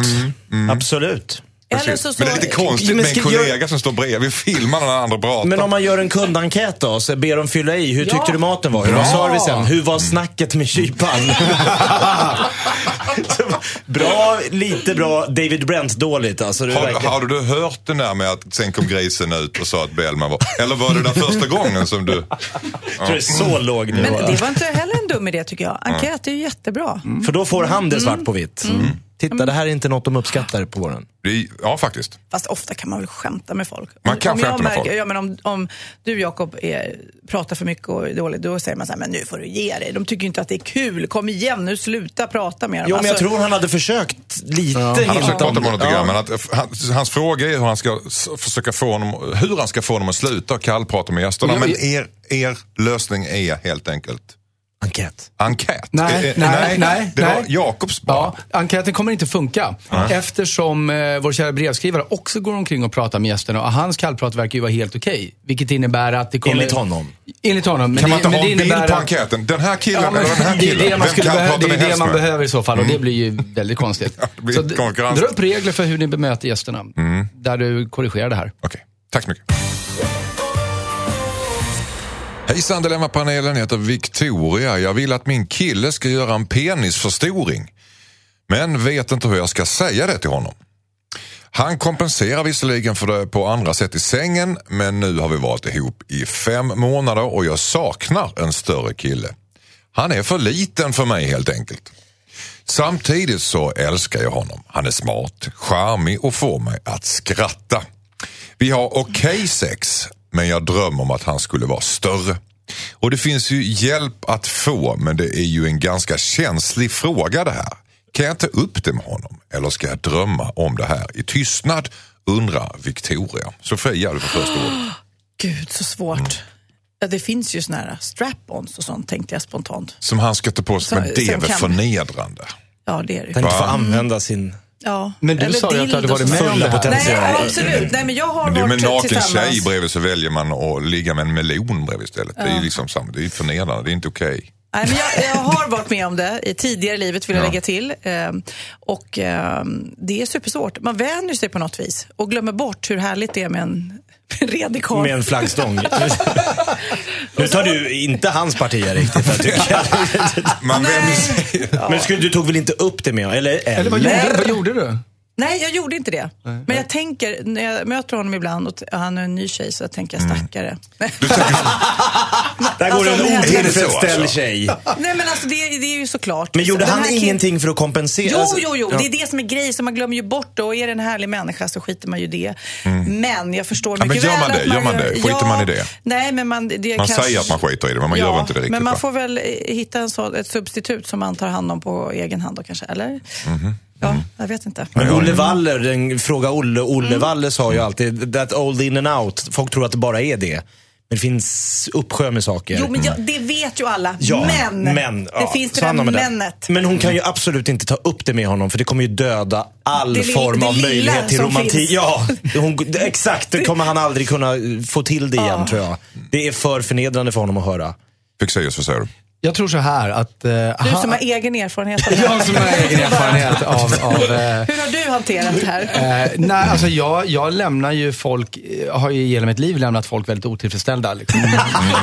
Absolut. Eller så, så, Men det är lite konstigt Men med en kollega som står bredvid filmar när andra pratar. Men om man gör en kundenkät då, så ber dem fylla i. Hur tyckte du maten var? Hur var servicen? Hur var snacket med kyparen? Bra, lite bra. David Brent dåligt alltså. Det har, verkligen- har du hört den där med att sen kom grisen ut och sa att Bellman var... Eller var det den första gången som du... Jag tror det är så låg nivå. Men det var inte heller en dum idé tycker jag. Enkät är ju jättebra. För då får han det svart på vitt. Mm. Titta, det här är inte något de uppskattar på våren. Det- Ja, faktiskt. Fast ofta kan man väl skämta med folk. Man kan om jag skämta med folk. Ja, men om, om du Jakob är, pratar för mycket och är dålig, då säger man så här, men nu får du ge dig. De tycker inte att det är kul. Kom igen nu, sluta prata med dem. Jo, men jag Alltså, tror han hade försökt lite Han har försökt prata med honom lite Ja. grann, men att, hans, hans fråga är hur han ska försöka få honom, hur han ska få honom att sluta kallprata med gästerna. Ja, Men men- er, er lösning är helt enkelt Enkät. enkät. Nej, Eh, nej, nej, Det nej. var Jakobs bara. Ja, enkäten kommer inte funka. Eftersom eh, vår kära brevskrivare också går omkring och pratar med gästerna och hans kallprat verkar ju vara helt okej. Vilket innebär att det kommer... Enligt honom. Enligt honom. Men Kan man det, inte men ha det en bild innebär på att- enkäten? Den här killen Ja, men, eller den här det är killen? det man, skulle behöva, det, är det man med? Mm. behöver i så fall och det blir ju väldigt konstigt. det blir så dra upp regler för hur ni bemöter gästerna. Mm. Där du korrigerar det här. Okej, tack så mycket. Hejsan Dilemmapanelen, jag heter Victoria. Jag vill att min kille ska göra en penisförstoring. Men vet inte hur jag ska säga det till honom. Han kompenserar visserligen för det på andra sätt i sängen men nu har vi varit ihop i fem månader och jag saknar en större kille. Han är för liten för mig helt enkelt. Samtidigt så älskar jag honom. Han är smart, charmig och får mig att skratta. Vi har okej sex, men jag drömmer om att han skulle vara större. Och det finns ju hjälp att få, men det är ju en ganska känslig fråga det här. Kan jag ta upp det med honom eller ska jag drömma om det här i tystnad? Undrar Victoria. Sofia, du får första ordet. Gud, så svårt. Mm. Ja, det finns ju såna här strap-ons och sånt, tänkte jag spontant. Som han ska ta på sig, men det är väl kan- förnedrande? Ja, det är det inte får använda sin... Ja. Men du Eller sa ju att du hade varit med om det här. Nej, ja, absolut. Nej, men jag har Men det är med en varit naken tjej bredvid så väljer man att ligga med en melon bredvid istället. Det är ju liksom samma, det är förnedrande, det är inte okej. Nej, men jag, jag har varit med om det i tidigare livet, vill jag Ja. lägga till. Ehm, och ehm, det är supersvårt. Man vänjer sig på något vis och glömmer bort hur härligt det är med en redig karl. Med en flaggstång. nu tar du inte hans parti riktigt, jag tycker. Man vänjer sig. Men skulle, du tog väl inte upp det med Eller? eller? Eller vad gjorde, vad gjorde du? Nej, jag gjorde inte det. Men jag tänker, när jag möter honom ibland och han är en ny tjej, så tänker jag stackare. Du tänker, Där går Alltså, en otillfredsställd tjej. Nej, men alltså det, det är ju såklart. Men gjorde Den han ingenting för att kompensera? Jo, Alltså, jo, jo. ja. Det är det som är grejen, så man glömmer ju bort det. Och är det en härlig människa så skiter man ju det. Men jag förstår Mm. Ja, men mycket gör man väl det? att Gör man det? Skiter man i det? Nej, men man... Det Man kanske... säger att man skiter i det, men man gör väl inte det riktigt, Men man va? får väl eh, hitta en så, ett substitut som man tar hand om på egen hand då kanske, eller? Mhm. Ja, jag vet inte. Men Olle Waller, den, fråga Olle. Olle Waller sa ju alltid, that old in and out. Folk tror att det bara är det. Men det finns uppsjö med saker. Jo, men jag, det vet ju alla. Ja, men, men det ja, finns det där männet. Men hon kan ju absolut inte ta upp det med honom för det kommer ju döda all Det form det av möjlighet till romantik. Ja, hon, exakt. Det kommer han aldrig kunna få till det igen tror jag. Det är för förnedrande för honom att höra. Fixeus, vad säger du? Jag tror så här att... eh, Du som har egen erfarenhet av det Jag som har egen erfarenhet av... av eh, Hur har du hanterat det här? Eh, nej, alltså jag, jag lämnar ju folk, eh, har ju genom mitt liv lämnat folk väldigt otillfredsställda. Liksom. Mm,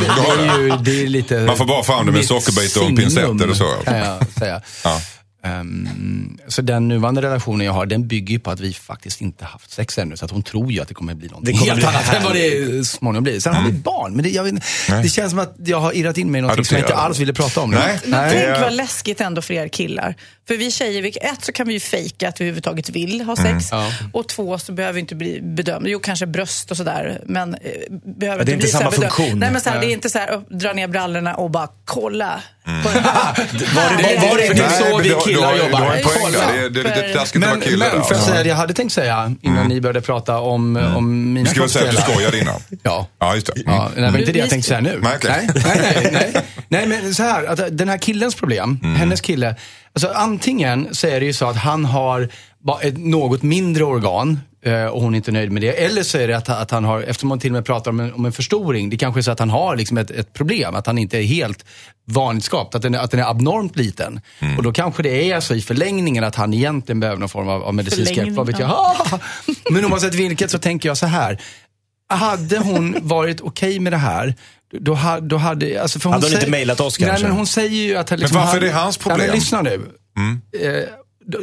det, är ju, det är lite Man får bara fram det med sockerbit och en pincett signum, eller så. Kan jag säga. Ja. Ehm, så den nuvarande relationen jag har, den bygger ju på att vi faktiskt inte haft sex ännu. Så att hon tror ju att det kommer bli kommer helt bli annat än vad det småningom blir. Sen har vi barn, men det, jag vet, inte- det känns som att jag har irrat in mig i något som jag inte alls ville prata om. Nej. Men Det- tänk vad läskigt ändå för er killar. För vi tjejer, vi, ett så kan vi ju fejka att vi överhuvudtaget vill ha Mm. sex. Och två så behöver vi inte bli bedömda. Jo, kanske bröst och sådär. Men eh, behöver Ja, det är inte så här samma funktion. Nej, men så här, det är inte så här, dra ner brallorna och bara kolla. Mm. Var det, var det, För det är så vi du har- du killar jobbar. Du har en poäng där. Det är, det är lite taskigt att Men, vara kille men får jag säga det jag hade tänkt säga innan ni började prata om, om mina Vi ska väl säga att du skojade innan. Ja. Ja, just det. Mm. Ja, nej, det var inte det jag tänkte säga nu. Nej, nej, nej, nej, nej. men så här, att den här killens problem, Mm. hennes kille, alltså antingen så är det ju så att han har ett något mindre organ och hon är inte nöjd med det. Eller så är det att, att han har, eftersom man till och med pratar om en, om en förstoring, det kanske är så att han har liksom ett, ett problem, att han inte är helt vanligt skapt, att den är, att den är abnormt liten. Mm. Och då kanske det är så i förlängningen att han egentligen behöver någon form av, av medicinsk hjälp. Vad vet jag. Men oavsett vilket så tänker jag så här. Hade hon varit okej med det här, då, ha- då hade... Alltså för Hade hon säger- inte mailat oss Nej, kanske? men hon säger ju att... Liksom, varför han, är det hans problem? men lyssna nu. Eh,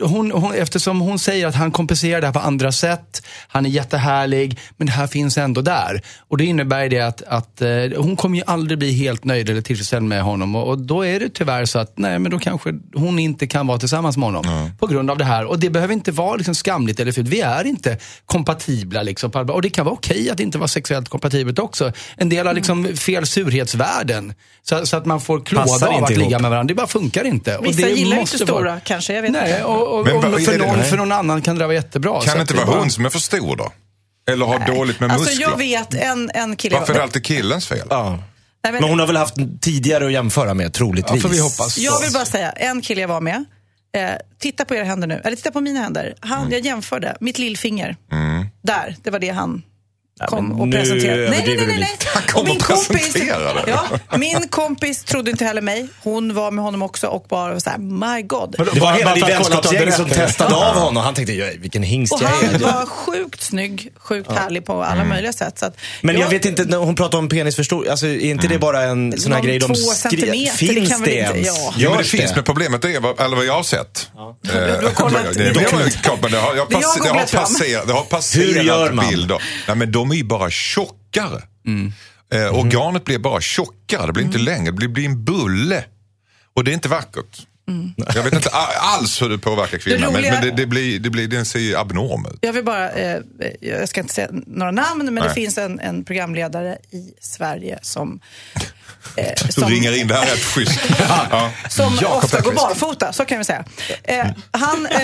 hon, hon, eftersom hon säger att han kompenserar det här på andra sätt, han är jättehärlig, men det här finns ändå där. Och det innebär det att, att eh, hon kommer ju aldrig bli helt nöjd eller tillfredsställd med honom. Och, och då är det tyvärr så att, nej men då kanske hon inte kan vara tillsammans med honom. På grund av det här. Och det behöver inte vara liksom skamligt eller fult. Vi är inte kompatibla. Liksom, och det kan vara okej att inte vara sexuellt kompatibelt också. En del har liksom fel surhetsvärden. Så, så att man får klåda av att ligga ihop. med varandra. Det bara funkar inte. Och Vissa det gillar måste inte stora vara- kanske, jag vet Nej, inte. Och, och, Men och vad- för, någon, nej. för någon annan kan det vara jättebra. Kan Så det inte vara bara- hon som är för stor då? Eller har dåligt med Alltså muskler? jag vet en, en kille... Varför är det alltid killens fel? Ja. Nej, men- Men hon har väl haft tidigare att jämföra med, troligtvis. Ja, får vi hoppas. Jag vill bara säga, en kille jag var med, eh, titta på era händer nu, eller titta på mina händer. Han, Mm. Jag jämförde, mitt lillfinger. Där, det var det han kom men och nu presenterade. Nej, nej, nej, nej. Han kom min och presenterade. Ja, min kompis trodde inte heller mig. Hon var med honom också och bara så här, my god. Det var hela ditt vänskapsgäng som testade av honom. Han tänkte, "Ja, vilken hingst Och jag han är. var sjukt snygg, sjukt härlig på alla möjliga sätt. Så att, Men jag vet inte, när hon pratar om penisförstor, alltså, är inte det bara en sån här grej de två skri- centimeter, det Finns det ens? ja. Jo, men det finns, men problemet är, vad- eller vad jag har sett. Eh, Du har kollat det, det, dokument. det, men det har, jag Det jag det passerat, det har passerat Hur gör man? Nej, men de är ju bara tjockare. Eh, organet blir bara tjockare, det blir inte längre, det blir, blir en bulle. Och det är inte vackert. Jag vet inte alls hur det påverkar kvinnan, roliga- men, men det, det blir, det blir, den ser ju abnorm ut. Jag vill bara, eh, jag ska inte säga några namn, men det Nej. finns en, en programledare i Sverige som... Eh, Du som ringer in, det här är ett schysst. Ja. som Jakob ofta går barfota, så kan vi säga. Eh, han, eh,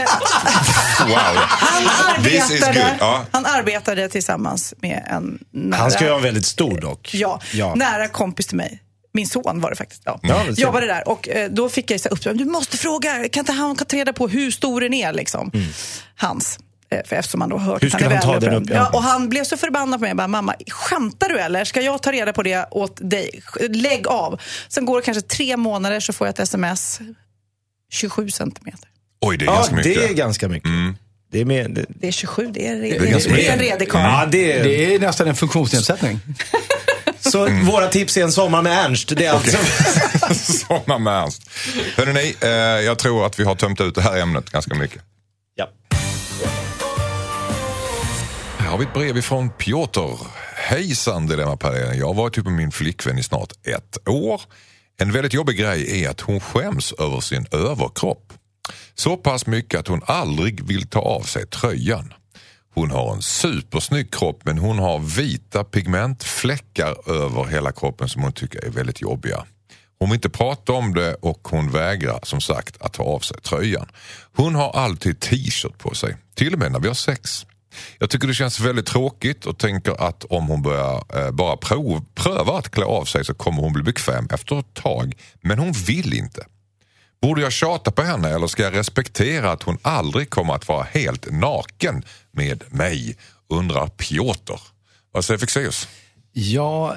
Wow. han, arbetade, Ja. han arbetade tillsammans med en nära, Han ska ju vara väldigt stor dock. ja, Ja. nära kompis till mig. Min son var det faktiskt. Ja. Ja, det Jobbade där och eh, då fick jag uppdrag. Du måste fråga, kan inte han ta reda på hur stor den är? Liksom. Hans. Eh, För eftersom man då har hört Hur att är han ta den upp? Ja. Ja, och han blev så förbannad på mig. Jag bara, mamma, skämtar du eller? Ska jag ta reda på det åt dig? Lägg av. Sen går det kanske tre månader så får jag ett sms. 27 centimeter. Oj, det är Ja, ganska mycket. det är ganska mycket. Det är mer, det, Det är 27, det är, det är det är en redig karl. ja, det är, Det är nästan en funktionsnedsättning. Så våra tips är en sommar med Ernst. Det är alltså... Sommar med Ernst. Hörrni, eh, jag tror att vi har tömt ut det här ämnet ganska mycket. ja. Här har vi ett brev ifrån Piotr. Hejsan Dilemmapanelen. Jag har varit ihop med min flickvän i snart ett år. En väldigt jobbig grej är att hon skäms över sin överkropp. Så pass mycket att hon aldrig vill ta av sig tröjan. Hon har en supersnygg kropp men hon har vita pigmentfläckar över hela kroppen som hon tycker är väldigt jobbiga. Hon vill inte prata om det och hon vägrar som sagt att ta av sig tröjan. Hon har alltid t-shirt på sig, till och med när vi har sex. Jag tycker det känns väldigt tråkigt och tänker att om hon börjar eh, bara prov, pröva att klä av sig så kommer hon bli bekväm efter ett tag. Men hon vill inte. Borde jag tjata på henne eller ska jag respektera att hon aldrig kommer att vara helt naken med mig? Undrar Piotr. Vad säger Fexeus? Ja,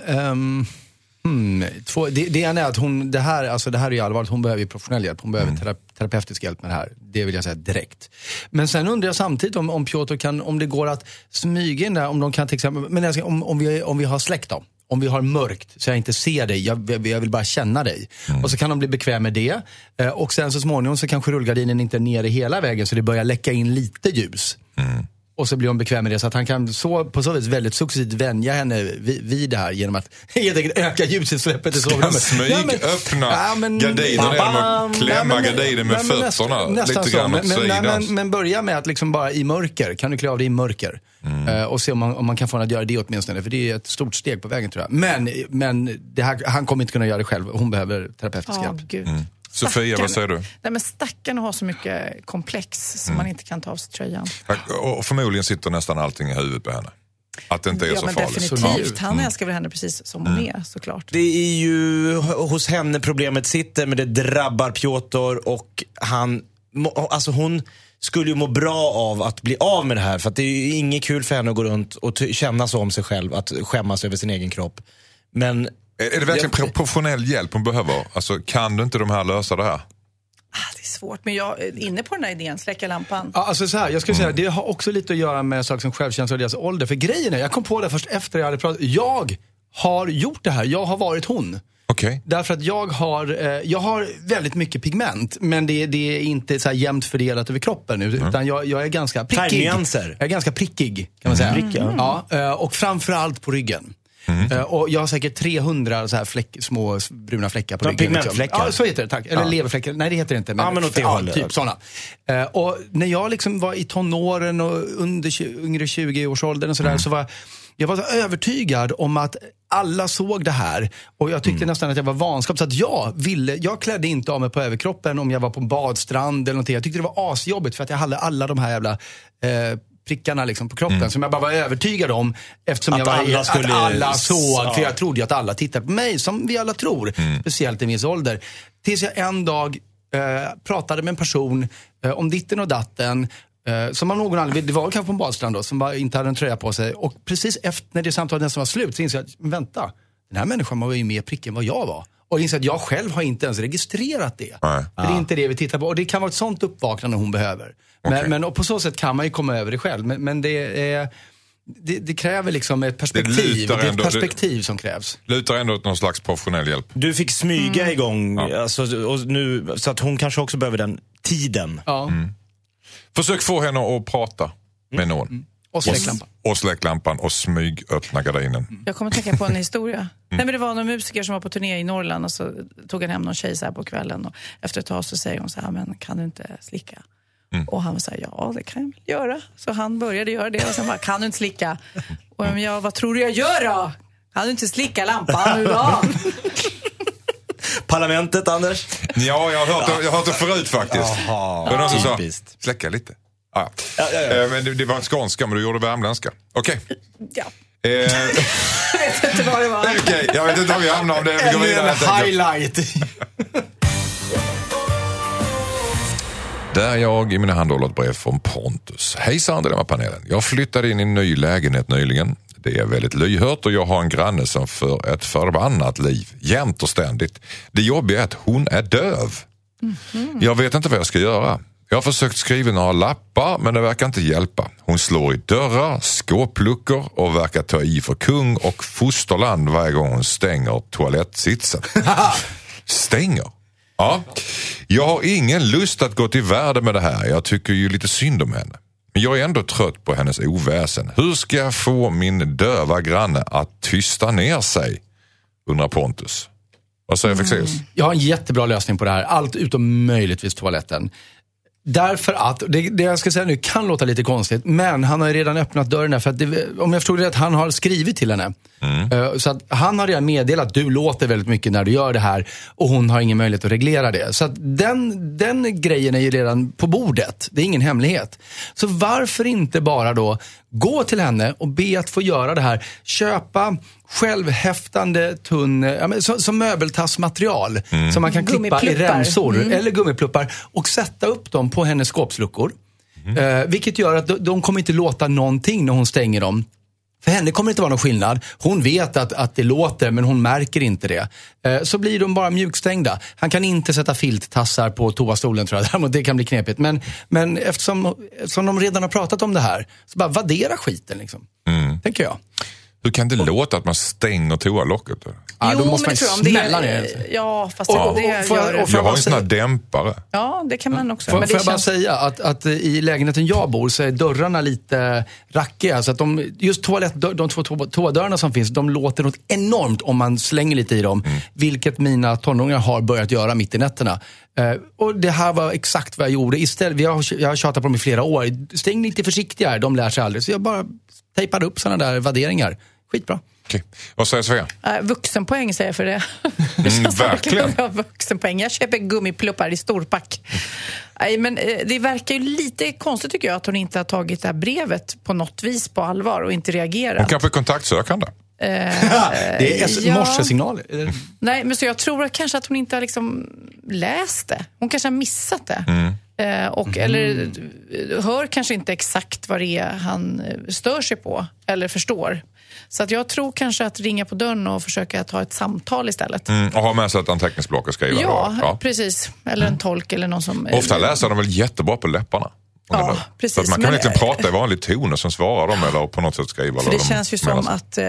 Hmm, två, det, det ena är att hon, det här, alltså det här är ju allvarligt, hon behöver ju professionell hjälp. Hon behöver tera, terapeutisk hjälp med det här. Det vill jag säga direkt. Men sen undrar jag samtidigt om, om Piotr kan, om det går att smyga in där, om de kan till exempel, men om, om, vi, om vi har släkt då. Om vi har mörkt så jag inte ser dig, jag, jag vill bara känna dig. Och så kan de bli bekväm med det. Eh, och sen så småningom så kanske rullgardinen inte är nere hela vägen så det börjar läcka in lite ljus. Och så blir hon bekväm med det så att han kan så, på så vis väldigt successivt vänja henne vid, vid det här genom att helt enkelt öka ljusutsläppet i Ska sovrummet. smygöppna Ja, men- gardinen genom att klämma men- gardinen med nej, men fötterna nästan- lite grann men, men, nej, men, men börja med att liksom bara i mörker, kan du klä av dig i mörker? Mm. Eh, och se om man, om man kan få henne att göra det åtminstone, för det är ett stort steg på vägen tror jag. Men, men det här, han kommer inte kunna göra det själv, hon behöver terapeutisk Ja, hjälp. gud. Mm. Sofia, vad säger du? Nej, men stackarn har så mycket komplex som Mm. man inte kan ta av sig tröjan. Och förmodligen sitter nästan allting i huvudet på henne. Att det inte är Ja, så men farligt. definitivt. Han Mm. älskar väl henne precis som hon är, såklart. Det är ju hos henne problemet sitter, men det drabbar Piotr och han, alltså hon skulle ju må bra av att bli av med det här. För att det är ju inget kul för henne att gå runt och känna så om sig själv, att skämmas över sin egen kropp. Men Är det verkligen Jag- professionell hjälp hon behöver? Alltså, kan du inte de här lösa det här? Ah, det är svårt, men jag är inne på den här idén, släcka lampan. Ja, alltså så här, jag skulle säga, det har också lite att göra med saker som självkänsla och deras ålder. För grejen är, jag kom på det först efter jag hade pratat. Jag har gjort det här, jag har varit hon. Okej. Därför att jag har, eh, jag har väldigt mycket pigment, men det, det är inte så här jämnt fördelat över kroppen. Utan jag, jag är ganska prickig. Färgnyanser. Jag är ganska prickig, kan man säga. Ja. Ja, eh, och framförallt på ryggen. Eh, Och jag har säkert 300 så här fläck, små bruna fläckar på Ja, ryggen. pigmentfläckar. Ja, så heter det. Tack. Eller Ja. leverfläckar. Nej, det heter det inte. Ja, men åt det hållet. Typ sådana. Eh, Och när jag liksom var i tonåren och under yngre 20-årsåldern och sådär, så var jag var så övertygad om att alla såg det här. Och jag tyckte nästan att jag var vanskap. Så att jag ville, jag klädde inte av mig på överkroppen om jag var på en badstrand eller någonting. Jag tyckte det var asjobbigt för att jag hade alla de här jävla eh, prickarna liksom på kroppen som jag bara var övertygad om eftersom Att jag var, alla skulle- att alla såg. Ja. För jag trodde ju att alla tittade på mig, som vi alla tror. Speciellt i viss ålder. Tills jag en dag eh, pratade med en person eh, om ditten och datten. Eh, som av någon anledning, det var kanske på en badstrand då, som bara inte hade en tröja på sig. Och precis efter när det samtalet nästan var slut så insåg jag, vänta, den här människan var ju mer prickig än vad jag var. Och insåg att jag själv har inte ens registrerat det. Nej. För det är inte det vi tittar på. Och det kan vara ett sånt uppvaknande hon behöver. Men, men och på så sätt kan man ju komma över det själv. Men, men det, är, det, det kräver liksom ett perspektiv. Det, lutar är ett ändå- perspektiv som krävs. Lutar ändå åt någon slags professionell hjälp. du fick smyga Mm. igång, Ja. alltså, och nu, så att hon kanske också behöver den tiden. Ja. Försök få henne att prata med någon. Och släcklampan. Och släck lampan och smyg öppna gardinen. Jag kommer att tänka på en historia. Mm. Nej, men det var någon musiker som var på turné i Norrland och så tog han hem någon tjej så här på kvällen. Och efter ett tag så säger hon så här, men kan du inte slicka? Mm. Och han här, ja det kan jag väl göra. Så han började göra det och sen bara, kan du inte slicka? Och men jag, vad tror du jag gör då? Kan du inte slicka lampan nu då? Parlamentet, Anders? Ja, jag har hört, det, jag har hört det förut faktiskt. Jaha, det var någon som sa, typiskt. släcka lite. Ah, Ja, ja, ja. Eh, Men det, det var inte skånska, men du gjorde värmländska. Okej. ja, Eh, jag vet inte vad det var. okej, jag vet inte om vi hamnar om det. Vi går vidare. en highlight. Där är jag i mina hand håller ett brev från Pontus. Hejsan Dilemmapanelen. Jag flyttade in i en ny lägenhet nyligen. Det är väldigt lyhört och jag har en granne som för ett förbannat liv, jämt och ständigt. Det jobbiga är att hon är döv. Jag vet inte vad jag ska göra. Jag har försökt skriva några lappar men det verkar inte hjälpa. Hon slår i dörrar, skåpluckor och verkar ta i för kung och fosterland varje gång hon stänger toalettsitsen. stänger? Ja. Jag har ingen lust att gå till världen med det här. Jag tycker ju lite synd om henne. Men jag är ändå trött på hennes oväsen. Hur ska jag få min döva granne att tysta ner sig? Undrar Pontus. Vad säger Fexeus? Jag har en jättebra lösning på det här. Allt utom möjligtvis toaletten. Därför att, det, det jag ska säga nu kan låta lite konstigt, men han har ju redan öppnat dörren där. För att det, om jag förstod det rätt, han har skrivit till henne. Eh, Så att han har redan meddelat att du låter väldigt mycket när du gör det här och hon har ingen möjlighet att reglera det. Så att den, den grejen är ju redan på bordet. Det är ingen hemlighet. Så varför inte bara då gå till henne och be att få göra det här. Köpa självhäftande tunn, ja, men, som, som möbeltassmaterial. Som man kan klippa i remsor eller gummipluppar och sätta upp dem på hennes skåpsluckor. Eh, vilket gör att de, de kommer inte låta någonting när hon stänger dem. För henne kommer det inte vara någon skillnad. Hon vet att, att det låter, men hon märker inte det. Eh, så blir de bara mjukstängda. Han kan inte sätta filttassar på toastolen tror jag. Däremot det kan bli knepigt. Men, men eftersom, eftersom de redan har pratat om det här, så bara vaddera skiten liksom. Mm. Tänker jag. Hur kan det låta att man stänger toalelocket? Ja, då Jo, måste men man det tror jag. smälla det ner ja, fast Och- det och får jag- gör och det. Jag har bara en sån här dämpare. Ja, det kan man också. Får, men får det jag bara känns... säga att, att i lägenheten jag bor så är dörrarna lite rackiga. Så att de, just toalettdörr, de två toa- toadörrarna som finns, de låter något enormt om man slänger lite i dem. Mm. Vilket mina tonåringar har börjat göra mitt i nätterna. Eh, och det här var exakt vad jag gjorde. Istället, vi har, jag har tjatat på dem i flera år. Stäng lite försiktigare, de lär sig aldrig. Så jag bara tejpade upp sådana där värderingar. Skitbra. Okej. Vad säger Sofia? Äh, vuxenpoäng säger jag för det. det Mm, verkligen. jag vuxenpoäng. Jag köper gummipluppar i storpack. Nej, men eh, det verkar ju lite konstigt tycker jag att hon inte har tagit det här brevet på något vis på allvar och inte Hon reagerat. kanske är kontaktsökande. det är s- ja. morsesignaler. Eh, Nej, men så jag tror att kanske att hon inte har liksom läst det. Hon kanske har missat det. Mm. Eh, och, Eller eh, hör kanske inte exakt vad det är han eh, stör sig på eller förstår. Så att jag tror kanske att ringa på dörren och försöka ta ett samtal istället. Mm, och ha med sig ett anteckningsblock och skriva. Ja, ja. precis. Eller en tolk eller någon som... Ofta läser de väl jättebra på läpparna. Ja, Så precis. att man kan Men- liksom prata i vanlig ton och sen svarar de eller på något sätt skriva. För det de känns ju som att eh,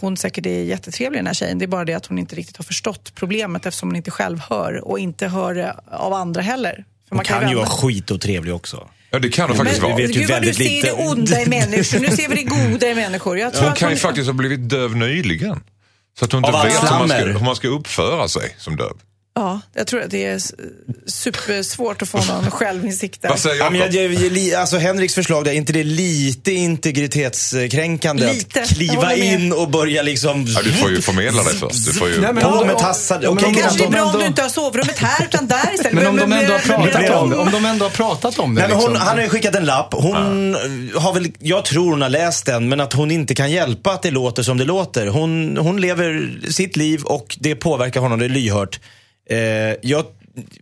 hon säkert är jättetrevlig den här tjejen. Det är bara det att hon inte riktigt har förstått problemet eftersom hon inte själv hör och inte hör av andra heller. För Hon kan ju vända- vara skitotrevlig också. Ja, det kan de faktiskt Men- vara. vi vet ju Gud vad du väldigt ser lite. det onda i människor. Nu ser vi det goda i människor. Jag tror Hon att kan hon... ju faktiskt ha blivit döv nyligen. Så att hon inte Av vet hur man, ska, hur man ska uppföra sig som döv. Ja, jag tror att det är supersvårt att få någon självinsikt där. Vad säger Ja, men jag, jag, alltså Henriks förslag, där, är inte det lite integritetskränkande Lite. att kliva in och börja liksom... Ja, du får ju förmedla dig först. Du får ju... Nej, men På om- med tassar. Ja, Okej, Det de- kanske är bra om du inte har sovrummet här utan där istället. Men om de ändå har pratat om det, om. de ändå har pratat om det. Nej, men hon, liksom. han har ju skickat en lapp. Hon har väl, jag tror hon har läst den, men att hon inte kan hjälpa att det låter som det låter. Hon, hon lever sitt liv och det påverkar honom, det är lyhört. Eh, jag,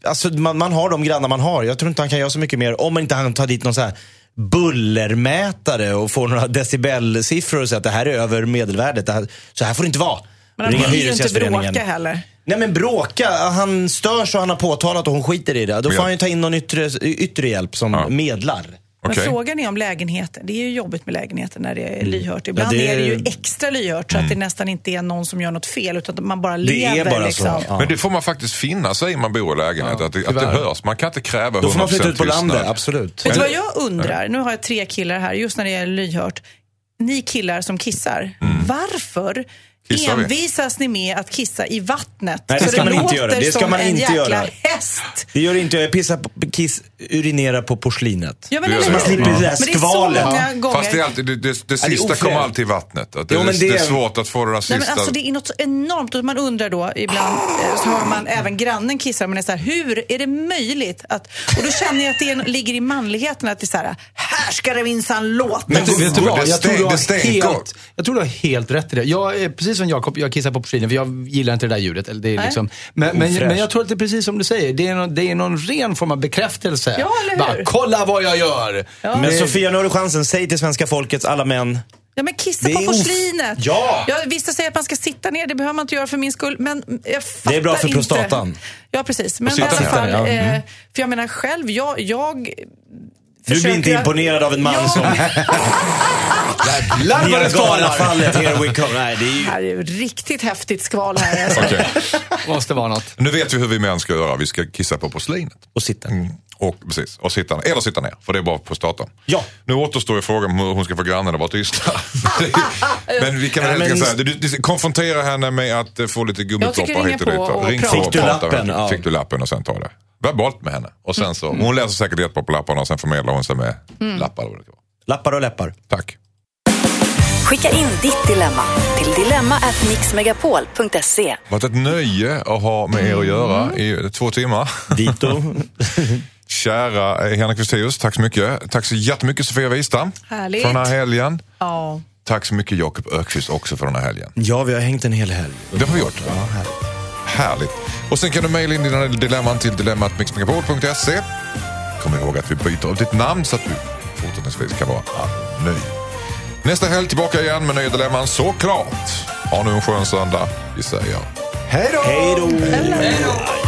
alltså, man, man har de grannar man har. Jag tror inte han kan göra så mycket mer om man inte han tar dit någon så här bullermätare och får några decibelsiffror och säger att det här är över medelvärdet. Det här, så här får det inte vara. Men han vill ju inte bråka heller. Nej men bråka, han störs och han har påtalat och hon skiter i det. Då får Ja. han ju ta in någon yttre, yttre hjälp som Ja. medlar. Men frågan är om lägenheten. Det är ju jobbigt med lägenheten när det är lyhört. Ibland Mm. Ja, det är är- det ju extra lyhört så att det nästan inte är någon som gör något fel utan att man bara Det lever. är bara så. liksom. Ja. Men det får man faktiskt finna sig i man bor i lägenhet. att, det, att det hörs. Man kan inte kräva 100% Då får man flytta ut på landet, absolut. Vet du vad jag undrar? Nu har jag tre killar här, just när det gäller lyhört. Ni killar som kissar, varför Mm. Kissar vi? envisas ni med att kissa i vattnet? Nej, det så ska man inte göra. Det ska som man en inte göra. häst. Det gör inte jag. Jag pissar på, kiss, urinerar på porslinet. Ja, men? Så man slipper det där skvalet. många gånger. Fast det, är alltid, det, det, det sista kommer alltid i vattnet. Att det, Jo, men det, det- är svårt att få det där Nej, sista. men alltså, det är något så enormt. Och man undrar då ibland, eh, så hör man även grannen kissar, men är så här, hur är det möjligt? Att, och då känner jag att det är- ligger i manligheten att det är så här, här ska det minsann låta. Men du, vet du Det vad? Jag tror, du har helt, jag tror du har helt rätt i det. Jag är precis som Jakob, jag kissar på porslinet för jag gillar inte det där ljudet. Eller det är liksom, men, men, men jag tror att det är precis som du säger. Det är någon, det är någon ren form av bekräftelse. Ja, eller hur? Bara, kolla vad jag gör! Men Det- Sofia, nu har du chansen. Säg till svenska folkets alla män. Ja, men kissa Det på porslinet. Ja! vissa säger att man ska sitta ner, det behöver man inte göra för min skull. Men jag fattar Det är bra för inte. prostatan. Ja, precis. Men i alla fall, Ja, mm. eh, för jag menar själv, jag... jag Du blir inte försöker- imponerad av en man Ja, som... Jävlar vad det skvalar! Niagara-fallet, here we come. Nej, det är ju... Det här är ju riktigt häftigt skval här. Alltså. Okej. Måste vara något. Nu vet vi hur vi män ska göra. Vi ska kissa på porslinet. Och sitta. Mm. Och, precis, och sitta, eller sitta ner, för det är bara på starten. Ja. Nu återstår ju frågan om hur hon ska få grannen att vara tysta. Men vi kan helt men- enkelt säga, du, du, konfrontera henne med att få lite Jag tycker ringa hit och dit. och Ring prata. på Fick du och prata. lappen? Ja. Fick du lappen och sen ta det. Verbalt med henne. Och sen så, hon läser säkert jättebra på lapparna och sen förmedlar hon sig med lappar. kan vara. Lappar och läppar. Tack. Skicka in ditt dilemma till dilemma@mixmegapol.se. Det har varit ett nöje att ha med er att göra i två timmar. Dito. Kära Henrik Westéus, tack så mycket. Tack så jättemycket Sofia Wistam Härligt. för den här helgen. Ja. Tack så mycket Jakob Ökvist också för den här helgen. Ja, vi har hängt en hel helg. Det har vi gjort. Ja, härligt. Härligt. Och sen kan du mejla in dina dilemman till dilemmatmixmegapol.se. Kom ihåg att vi byter ut ditt namn så att du fortsättningsvis kan vara anonym. Nästa helg tillbaka igen med nya dilemman såklart. Ha nu en skön söndag. Vi säger Hej då! Hej då!